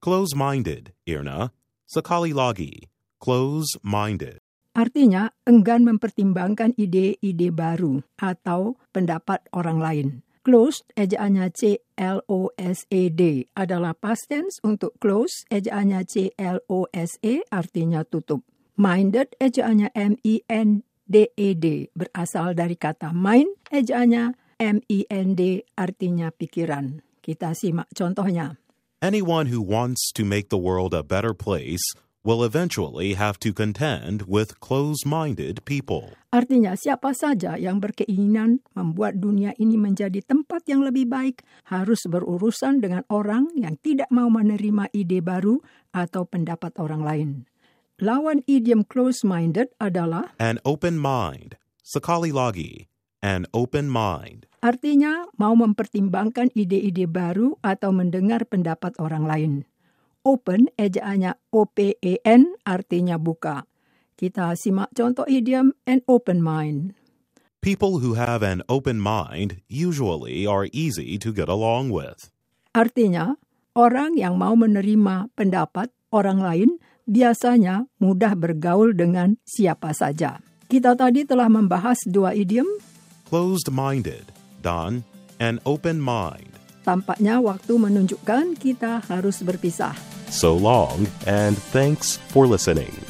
Close-minded, Irna. Sekali lagi, close-minded. Artinya enggan mempertimbangkan ide-ide baru atau pendapat orang lain. Closed, ejaannya C-L-O-S-E-D, adalah past tense untuk close, ejaannya C-L-O-S-E, artinya tutup. Minded, ejaannya M-I-N-D-E-D, berasal dari kata mind, ejaannya M-I-N-D, artinya pikiran. Kita simak contohnya. Anyone who wants to make the world a better place will eventually have to contend with close-minded people. Artinya siapa saja yang berkeinginan membuat dunia ini menjadi tempat yang lebih baik harus berurusan dengan orang yang tidak mau menerima ide baru atau pendapat orang lain. Lawan idiom close-minded adalah An open mind. Sekali lagi, an open mind. Artinya mau mempertimbangkan ide-ide baru atau mendengar pendapat orang lain. Open, ejaannya O-P-E-N, artinya buka. Kita simak contoh idiom an open mind. People who have an open mind usually are easy to get along with. Artinya, orang yang mau menerima pendapat orang lain biasanya mudah bergaul dengan siapa saja. Kita tadi telah membahas dua idiom. Closed-minded, dan an open mind. Tampaknya waktu menunjukkan kita harus berpisah. So long, and thanks for listening.